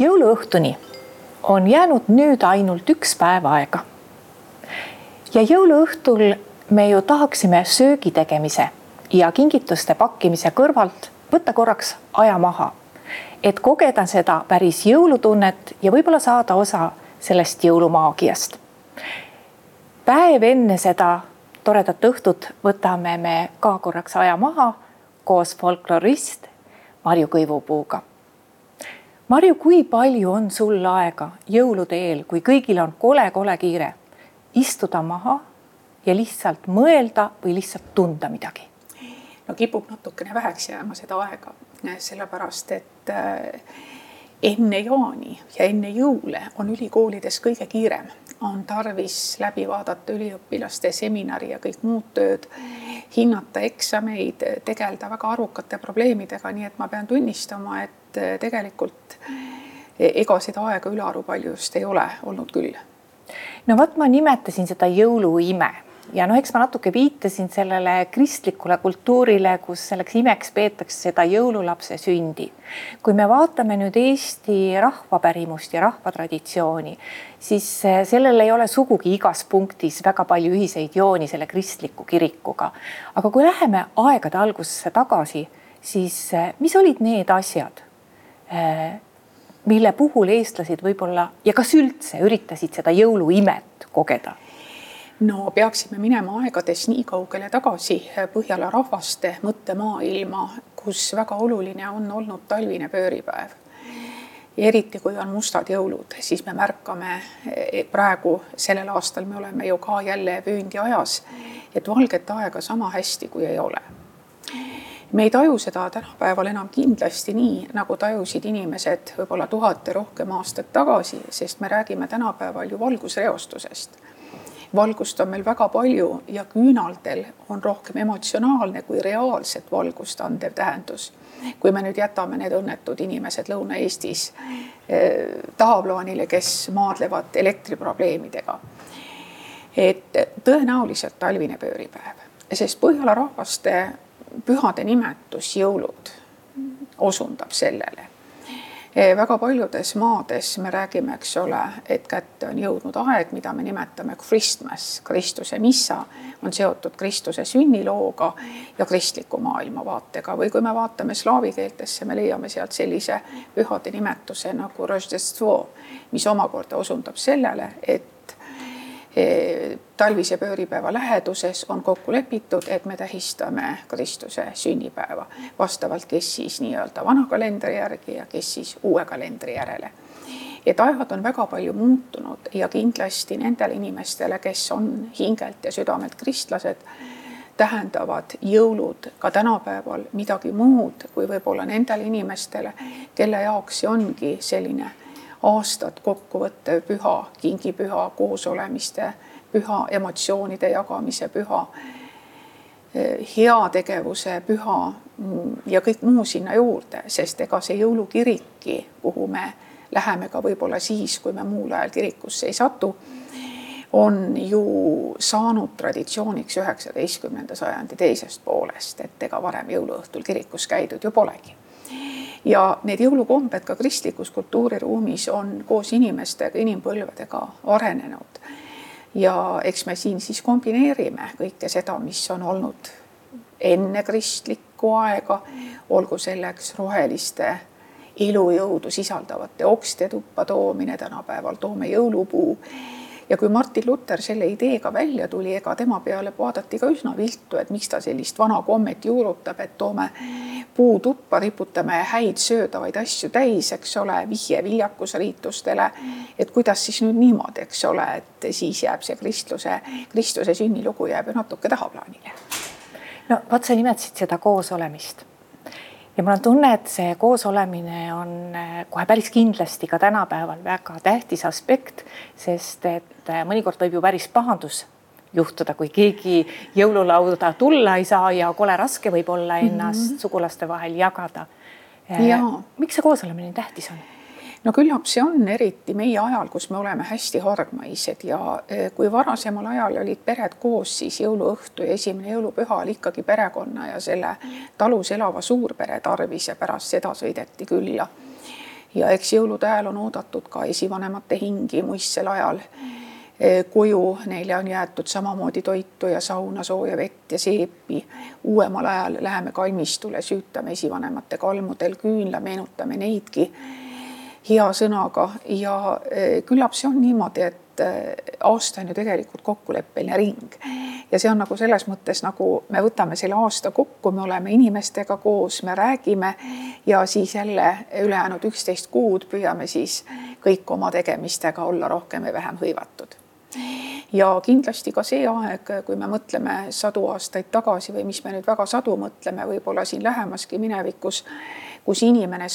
jõuluõhtuni on jäänud nüüd ainult üks päev aega. ja jõuluõhtul me ju tahaksime söögi tegemise ja kingituste pakkimise kõrvalt võtta korraks aja maha, et kogeda seda päris jõulutunnet ja võib-olla saada osa sellest jõulumaagiast. päev enne seda toredat õhtut võtame me ka korraks aja maha koos folklorist Marju Kõivupuuga Marju, kui palju on sul aega jõulude eel, kui kõigil on kole-kole kiire, istuda maha ja lihtsalt mõelda või lihtsalt tunda midagi? no kipub natukene väheks jääma seda aega, sellepärast et äh, enne jaani ja enne jõule on ülikoolides kõige kiirem, on tarvis läbi vaadata üliõpilaste seminari ja kõik muud tööd, hinnata eksameid, tegeleda väga arvukate probleemidega, nii et ma pean tunnistama, et et eh, tegelikult ega seda aega ülearu palju just ei ole olnud küll. no vot, ma nimetasin seda jõuluime ja noh, eks ma natuke viitasin sellele kristlikule kultuurile, kus selleks imeks peetakse seda jõululapse sündi. kui me vaatame nüüd Eesti rahvapärimust ja rahvatraditsiooni, siis eh, sellel ei ole sugugi igas punktis väga palju ühiseid jooni selle kristliku kirikuga. aga kui läheme aegade algusesse tagasi, siis eh, mis olid need asjad mille puhul eestlased võib-olla ja kas üldse üritasid seda jõuluimet kogeda? no peaksime minema aegades nii kaugele tagasi Põhjala rahvaste mõttemaailma, kus väga oluline on olnud talvine pööripäev. eriti, kui on mustad jõulud, siis me märkame e, praegu, sellel aastal me oleme ju ka jälle vööndiajas, et valget aega sama hästi kui ei ole me ei taju seda tänapäeval enam kindlasti nii, nagu tajusid inimesed võib-olla tuhat ja rohkem aastat tagasi, sest me räägime tänapäeval ju valgusreostusest. valgust on meil väga palju ja küünaldel on rohkem emotsionaalne kui reaalset valgust andev tähendus. kui me nüüd jätame need õnnetud inimesed Lõuna-Eestis eh, tahaplaanile, kes maadlevad elektriprobleemidega. et tõenäoliselt talvine pööripäev, sest Põhjala rahvaste pühade nimetus jõulud osundab sellele. E, väga paljudes maades me räägime, eks ole, et kätte on jõudnud aeg, mida me nimetame Christmas, Kristuse missa on seotud Kristuse sünnilooga ja kristliku maailmavaatega või kui me vaatame slaavi keeltesse, me leiame sealt sellise pühade nimetuse nagu Roždestvo, mis omakorda osundab sellele, et talvise pööripäeva läheduses on kokku lepitud, et me tähistame Kristuse sünnipäeva vastavalt, kes siis nii-öelda vana kalendri järgi ja kes siis uue kalendri järele. et ajad on väga palju muutunud ja kindlasti nendele inimestele, kes on hingelt ja südamelt kristlased, tähendavad jõulud ka tänapäeval midagi muud kui võib-olla nendele inimestele, kelle jaoks see ongi selline aastat kokkuvõttev püha, kingipüha, koosolemiste püha, emotsioonide jagamise püha, heategevuse püha ja kõik muu sinna juurde, sest ega see jõulukiriki, kuhu me läheme ka võib-olla siis, kui me muul ajal kirikusse ei satu, on ju saanud traditsiooniks üheksateistkümnenda sajandi teisest poolest, et ega varem jõuluõhtul kirikus käidud ju polegi ja need jõulukombed ka kristlikus kultuuriruumis on koos inimestega, inimpõlvedega arenenud. ja eks me siin siis kombineerime kõike seda, mis on olnud enne kristlikku aega, olgu selleks roheliste elujõudu sisaldavate okste tuppa toomine, tänapäeval toome jõulupuu ja kui Martin Luther selle ideega välja tuli, ega tema peale vaadati ka üsna viltu, et miks ta sellist vana kommet juurutab, et toome puu tuppa, riputame häid söödavaid asju täis, eks ole, vihje viljakusriitustele. et kuidas siis nüüd niimoodi, eks ole, et siis jääb see kristluse, Kristuse sünnilugu jääb ju natuke tahaplaanile. no vot, sa nimetasid seda koosolemist ja mul on tunne, et see koosolemine on äh, kohe päris kindlasti ka tänapäeval väga tähtis aspekt, sest et äh, mõnikord võib ju päris pahandus juhtuda, kui keegi jõululauda tulla ei saa ja kole raske võib olla ennast mm -hmm. sugulaste vahel jagada. Äh, miks see koosolemine tähtis on? No küllap see on eriti meie ajal, kus me oleme hästi hargmaised ja e, kui varasemal ajal olid pered koos, siis jõuluõhtu ja esimene jõulupüha oli ikkagi perekonna ja selle talus elava suurpere tarvis ja pärast seda sõideti külla. Ja eks jõulude ajal on oodatud ka esivanemate hingi muistsel ajal koju, neile on jäetud samamoodi toitu ja sauna, sooja vett ja seepi. uuemal ajal läheme kalmistule, süütame esivanemate kalmudel küünla, meenutame neidki hea sõnaga ja küllap see on niimoodi, et aasta on ju tegelikult kokkuleppeline ring. Ja see on nagu selles mõttes nagu me võtame selle aasta kokku, me oleme inimestega koos, me räägime ja siis jälle ülejäänud üksteist kuud püüame siis kõik oma tegemistega olla rohkem või vähem hõivatud. Ja kindlasti ka see aeg, kui me mõtleme sadu aastaid tagasi või mis me nüüd väga sadu mõtleme, võib-olla siin lähemaski minevikus, kus inimene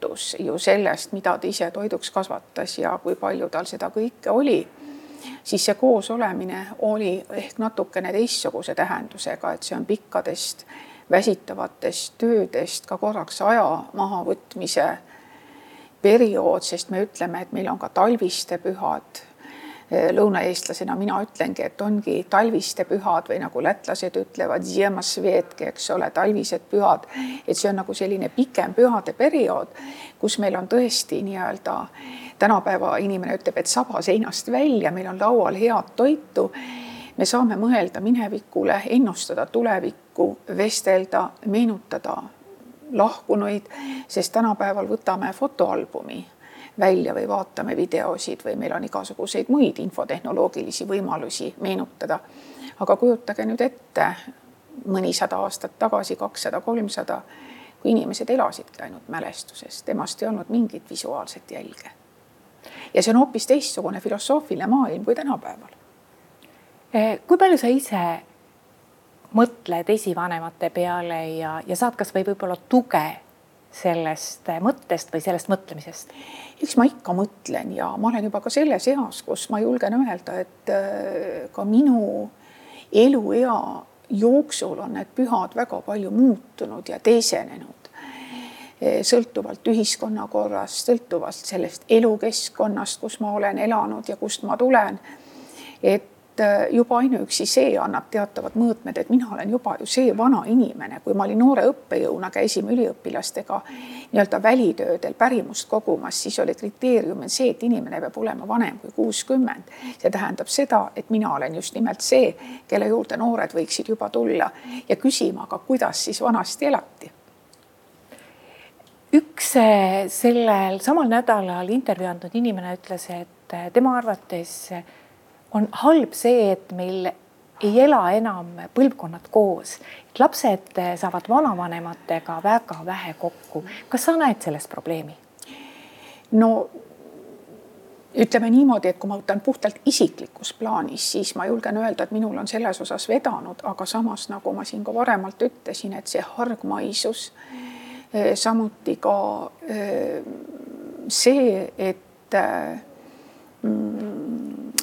sõltus ju sellest, mida ta ise toiduks kasvatas ja kui palju tal seda kõike oli, siis see koosolemine oli ehk natukene teistsuguse tähendusega, et see on pikkadest väsitavatest töödest ka korraks aja mahavõtmise periood, sest me ütleme, et meil on ka talviste pühad lõunaeestlasena mina ütlengi, et ongi talviste pühad või nagu lätlased ütlevad, eks ole, talvised pühad. et see on nagu selline pikem pühade periood, kus meil on tõesti nii-öelda tänapäeva inimene ütleb, et saba seinast välja, meil on laual head toitu. me saame mõelda minevikule, ennustada tulevikku, vestelda, meenutada lahkunuid, sest tänapäeval võtame fotoalbumi välja või vaatame videosid või meil on igasuguseid muid infotehnoloogilisi võimalusi meenutada. aga kujutage nüüd ette mõnisada aastat tagasi, kakssada, kolmsada, kui inimesed elasidki ainult mälestusest, temast ei olnud mingit visuaalset jälge. ja see on hoopis teistsugune filosoofiline maailm kui tänapäeval. Eh, kui palju sa ise mõtled esivanemate peale ja, ja saad kasvõi võib-olla tuge sellest mõttest või sellest mõtlemisest? eks ma ikka mõtlen ja ma olen juba ka selles eas, kus ma julgen öelda, et äh, ka minu eluea jooksul on need pühad väga palju muutunud ja teisenenud. Äh, sõltuvalt ühiskonnakorrast, sõltuvalt sellest elukeskkonnast, kus ma olen elanud ja kust ma tulen. et Äh, juba ainuüksi see annab teatavad mõõtmed, et mina olen juba ju see vana inimene, kui ma olin noore õppejõuna, käisime üliõpilastega nii-öelda välitöödel pärimust kogumas, siis oli kriteerium see, et inimene peab olema vanem kui kuuskümmend. see tähendab seda, et mina olen just nimelt see, kelle juurde noored võiksid juba tulla ja küsima, aga kuidas siis vanasti elati üks äh, sellel samal nädalal intervjuu andnud inimene ütles, et äh, tema arvates on halb see, et meil ei ela enam põlvkonnad koos, et lapsed saavad vanavanematega väga vähe kokku. kas sa näed selles probleemi? no ütleme niimoodi, et kui ma võtan puhtalt isiklikus plaanis, siis ma julgen öelda, et minul on selles osas vedanud, aga samas, nagu ma siin ka varemalt ütlesin, et see hargmaisus, eh, samuti ka eh, see, et eh, Mm,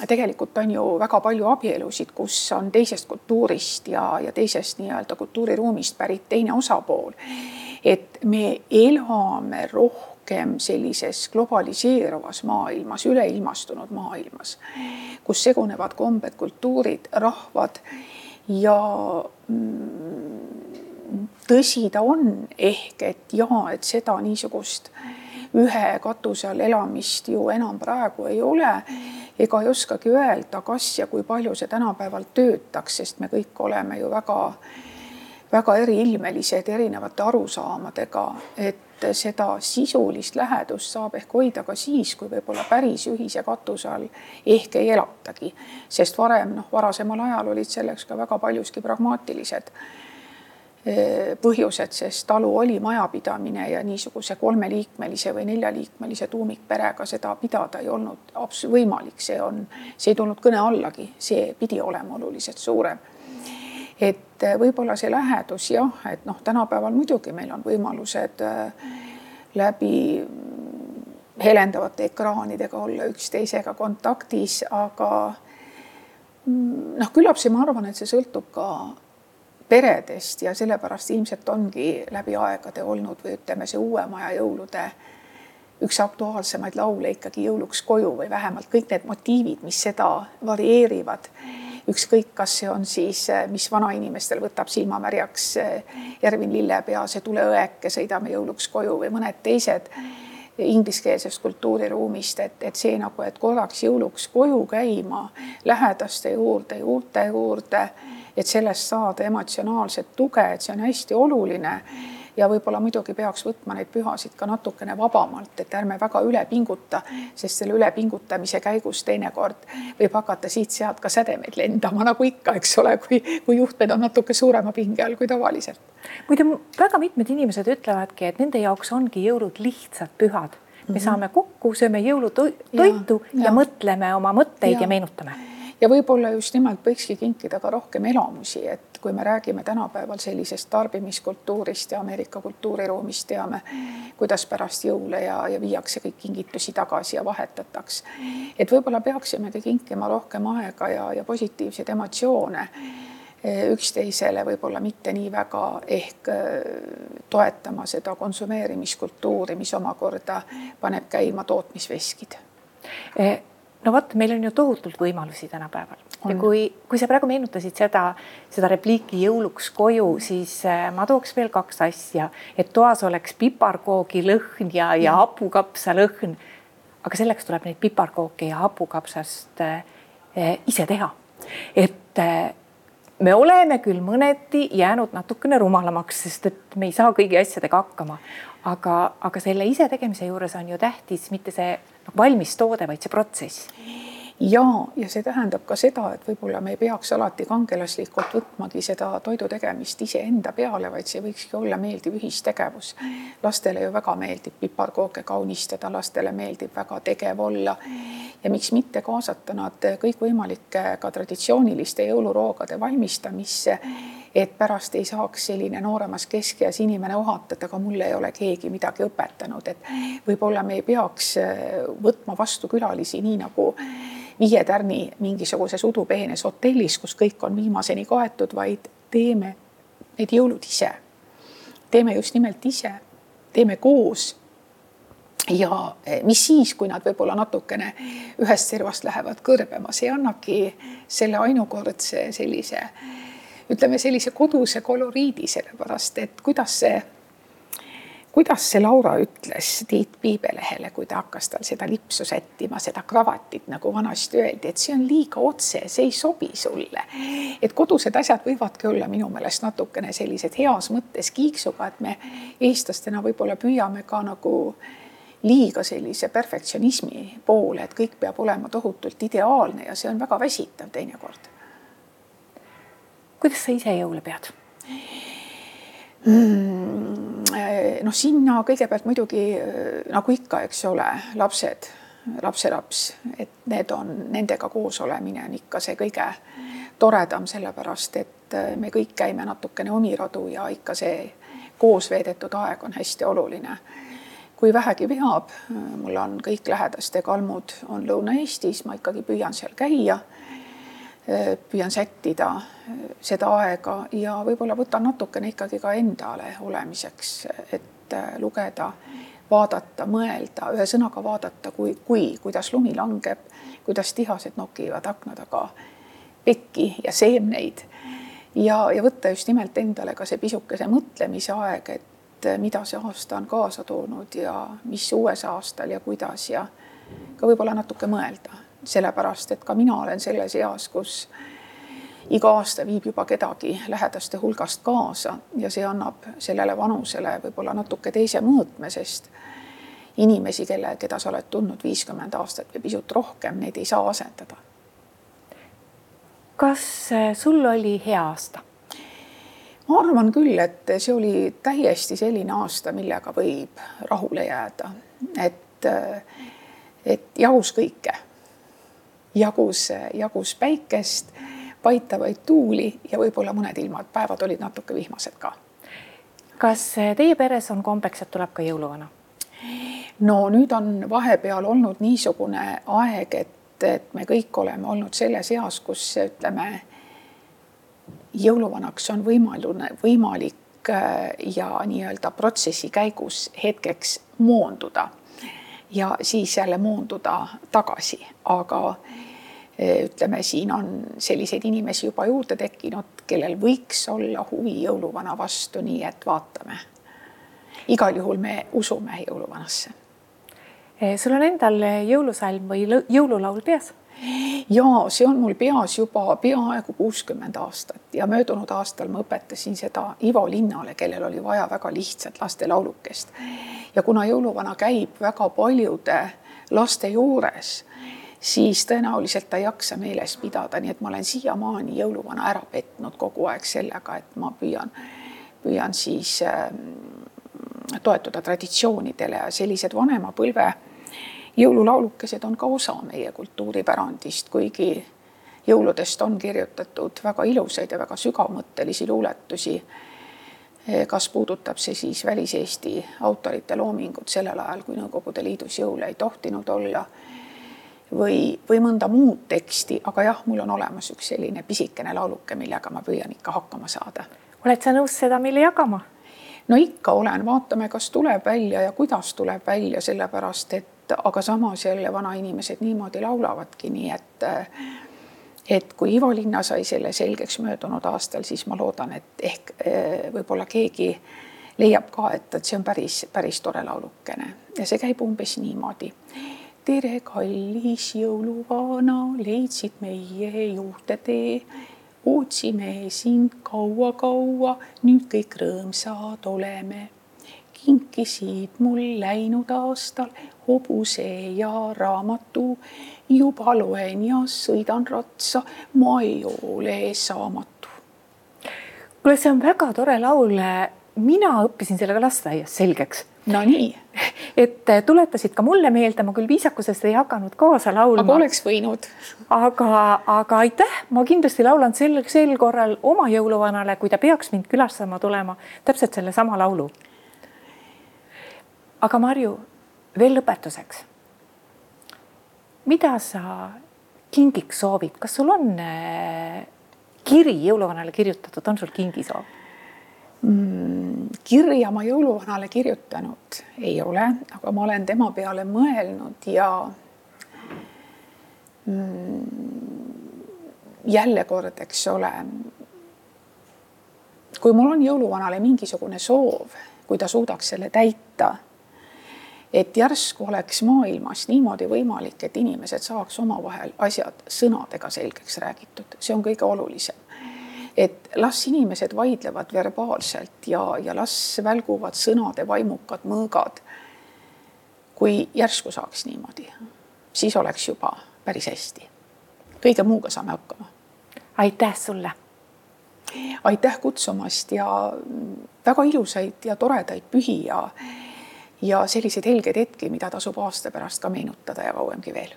tegelikult on ju väga palju abielusid, kus on teisest kultuurist ja, ja teisest nii-öelda kultuuriruumist pärit teine osapool. et me elame rohkem sellises globaliseeruvas maailmas, üleilmastunud maailmas, kus segunevad kombed, kultuurid, rahvad ja mm, tõsi ta on ehk et jaa, et seda niisugust äh, ühe katuse all elamist ju enam praegu ei ole. Ega ei oskagi öelda, kas ja kui palju see tänapäeval töötaks, sest me kõik oleme ju väga, väga eriilmelised erinevate arusaamadega, et seda sisulist lähedust saab ehk hoida ka siis, kui võib-olla päris ühise katuse all ehk ei elatagi, sest varem noh, varasemal ajal olid selleks ka väga paljuski pragmaatilised põhjused, sest talu oli majapidamine ja niisuguse kolmeliikmelise või neljaliikmelise tuumikperega seda pidada ei olnud võimalik, see on, see ei tulnud kõne allagi, see pidi olema oluliselt suurem. et eh, võib-olla see lähedus jah, et noh, tänapäeval muidugi meil on võimalused eh, läbi helendavate ekraanidega olla üksteisega kontaktis, aga mm, noh, küllap see, ma arvan, et see sõltub ka peredest ja sellepärast ilmselt ongi läbi aegade olnud või ütleme, see uue maja jõulude üks aktuaalsemaid laule ikkagi jõuluks koju või vähemalt kõik need motiivid, mis seda varieerivad. ükskõik, kas see on siis, mis vanainimestel võtab silmamärjaks Ervin Lillepea, see tuleõeke, sõidame jõuluks koju või mõned teised ingliskeelsest kultuuriruumist, et, et see nagu, et korraks jõuluks koju käima, lähedaste juurde, juurte juurde, et sellest saada emotsionaalset tuge, et see on hästi oluline ja võib-olla muidugi peaks võtma neid pühasid ka natukene vabamalt, et ärme väga üle pinguta, sest selle ülepingutamise käigus teinekord võib hakata siit-sealt ka sädemeid lendama, nagu ikka, eks ole, kui, kui juhtmed on natuke suurema pinge all kui tavaliselt. muide, väga mitmed inimesed ütlevadki, et nende jaoks ongi jõulud lihtsalt pühad. me -hmm. saame kokku, sööme jõulutoitu ja, ja. ja mõtleme oma mõtteid ja, ja meenutame ja võib-olla just nimelt võikski kinkida ka rohkem elamusi, et kui me räägime tänapäeval sellisest tarbimiskultuurist ja Ameerika kultuuriruumist, teame, kuidas pärast jõule ja, ja viiakse kõik kingitusi tagasi ja vahetataks. et võib-olla peaksimegi kinkima rohkem aega ja, ja positiivseid emotsioone e, üksteisele võib-olla mitte nii väga ehk e, toetama seda konsumeerimiskultuuri, mis omakorda paneb käima tootmisveskid e no vot, meil on ju tohutult võimalusi tänapäeval on. ja kui, kui sa praegu meenutasid seda, seda repliiki jõuluks koju, siis äh, ma tooks veel kaks asja, et toas oleks piparkoogi lõhn ja, ja hapukapsa lõhn. aga selleks tuleb neid piparkooke ja hapukapsast äh, äh, ise teha. et äh, me oleme küll mõneti jäänud natukene rumalamaks, sest et me ei saa kõigi asjadega hakkama, aga, aga selle isetegemise juures on ju tähtis mitte see valmis toode, vaid see protsess ja, ja see tähendab ka seda, et võib-olla me ei peaks alati kangelaslikult võtmagi seda toidu tegemist iseenda peale, vaid see võikski olla meeldiv ühistegevus. lastele ju väga meeldib piparkooke kaunistada, lastele meeldib väga tegev olla ja miks mitte kaasata nad kõikvõimalike ka traditsiooniliste jõuluroogade valmistamisse et pärast ei saaks selline nooremas keskeas inimene ohata, et aga mulle ei ole keegi midagi õpetanud, et võib-olla me ei peaks võtma vastu külalisi nii nagu viie tärni mingisuguses udupeenes hotellis, kus kõik on viimaseni kaetud, vaid teeme need jõulud ise. teeme just nimelt ise, teeme koos. ja mis siis, kui nad võib-olla natukene ühest servast lähevad kõrbema, see annabki selle ainukordse sellise ütleme sellise koduse koloriidi, sellepärast et kuidas see kuidas see Laura ütles Tiit Piibelehele, kui ta hakkas tal seda lipsu sättima, seda kravatit, nagu vanasti öeldi, et see on liiga otse, see ei sobi sulle. et kodused asjad võivadki olla minu meelest natukene sellised heas mõttes kiiksuga, et me eestlastena võib-olla püüame ka nagu liiga sellise perfektsionismi poole, et kõik peab olema tohutult ideaalne ja see on väga väsitav teinekord. kuidas sa ise jõule pead? Mm, noh, sinna kõigepealt muidugi eh, nagu ikka, eks ole, lapsed, lapselaps, et need on, nendega koos olemine on ikka see kõige toredam, sellepärast et eh, me kõik käime natukene omi radu ja ikka see koos veedetud aeg on hästi oluline. kui vähegi veab, mul on kõik lähedaste kalmud on Lõuna-Eestis, ma ikkagi püüan seal käia püüan sättida seda aega ja võib-olla võtan natukene ikkagi ka endale olemiseks, et lugeda, vaadata, mõelda, ühesõnaga vaadata, kui, kui, kuidas lumi langeb, kuidas tihased nokivad akna taga pekki ja seemneid. Ja, ja võtta just nimelt endale ka see pisukese mõtlemise aeg, et mida see aasta on kaasa toonud ja mis uues aastal ja kuidas ja ka võib-olla natuke mõelda sellepärast et ka mina olen selles eas, kus iga aasta viib juba kedagi lähedaste hulgast kaasa ja see annab sellele vanusele võib-olla natuke teise mõõtme, sest inimesi, kelle, keda sa oled tundnud viiskümmend aastat või pisut rohkem, neid ei saa asendada. kas äh, sul oli hea aasta? ma arvan küll, et see oli täiesti selline aasta, millega võib rahule jääda, et, äh, et jahus kõike jagus, jagus päikest, paitavaid tuuli ja võib-olla mõned ilmad, päevad olid natuke vihmased ka. kas teie peres on kombeks, et tuleb ka jõuluvana? no nüüd on vahepeal olnud niisugune aeg, et, et me kõik oleme olnud selles eas, kus ütleme, jõuluvanaks on võimaline, võimalik äh, ja nii-öelda protsessi käigus hetkeks moonduda ja siis jälle moonduda tagasi, aga eh, ütleme, siin on selliseid inimesi juba juurde tekkinud, kellel võiks olla huvi jõuluvana vastu, nii et vaatame. igal juhul me usume jõuluvanasse. sul on endal jõulusalm või jõululaul peas? ja see on mul peas juba peaaegu kuuskümmend aastat ja möödunud aastal ma õpetasin seda Ivo Linnale, kellel oli vaja väga lihtsat lastelaulukest. ja kuna jõuluvana käib väga paljude laste juures, siis tõenäoliselt ta ei jaksa meeles pidada, nii et ma olen siiamaani jõuluvana ära petnud kogu aeg sellega, et ma püüan, püüan siis äh, toetuda traditsioonidele ja sellised vanema põlve jõululaulukesed on ka osa meie kultuuripärandist, kuigi jõuludest on kirjutatud väga ilusaid ja väga sügavmõttelisi luuletusi. kas puudutab see siis väliseesti autorite loomingut sellel ajal, kui Nõukogude Liidus jõule ei tohtinud olla või, või mõnda muud teksti, aga jah, mul on olemas üks selline pisikene lauluke, millega ma püüan ikka hakkama saada. oled sa nõus seda meile jagama? no ikka olen, vaatame, kas tuleb välja ja kuidas tuleb välja, sellepärast et aga samas jälle vanainimesed niimoodi laulavadki, nii et et kui Ivo Linna sai selle selgeks möödunud aastal, siis ma loodan, et ehk eh, võib-olla keegi leiab ka, et, et see on päris, päris tore laulukene ja see käib umbes niimoodi. Tere, kallis jõuluvana, leidsid meie juurde tee ootsime sind kaua-kaua, nüüd kõik rõõmsad oleme. kinkisid mul läinud aastal hobuse ja raamatu. juba loen ja sõidan ratsa, ma ei ole saamatu. kuule, see on väga tore laul. mina õppisin sellega lasteaias selgeks Nonii. Et äh, tuletasid ka mulle meelde, ma küll viisakusest ei hakanud kaasa laulma. aga oleks võinud. aga, aga aitäh, ma kindlasti laulan sel, sel korral oma jõuluvanale, kui ta peaks mind külastama tulema, täpselt sellesama laulu. aga Marju, veel lõpetuseks. mida sa kingiks soovid, kas sul on äh, kiri jõuluvanale kirjutatud, on sul kingisoov? Kirja ma jõuluvanale kirjutanud ei ole, aga ma olen tema peale mõelnud ja mm, jälle kord, eks ole. kui mul on jõuluvanale mingisugune soov, kui ta suudaks selle täita, et järsku oleks maailmas niimoodi võimalik, et inimesed saaks omavahel asjad sõnadega selgeks räägitud, see on kõige olulisem et las inimesed vaidlevad verbaalselt ja, ja las välguvad sõnade vaimukad mõõgad. kui järsku saaks niimoodi, siis oleks juba päris hästi. kõige muuga saame hakkama. aitäh sulle. aitäh kutsumast ja väga ilusaid ja toredaid pühi ja, ja selliseid helgeid hetki, mida tasub aasta pärast ka meenutada ja kauemgi veel.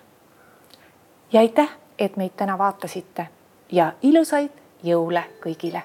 ja aitäh, et meid täna vaatasite ja ilusaid jõule kõigile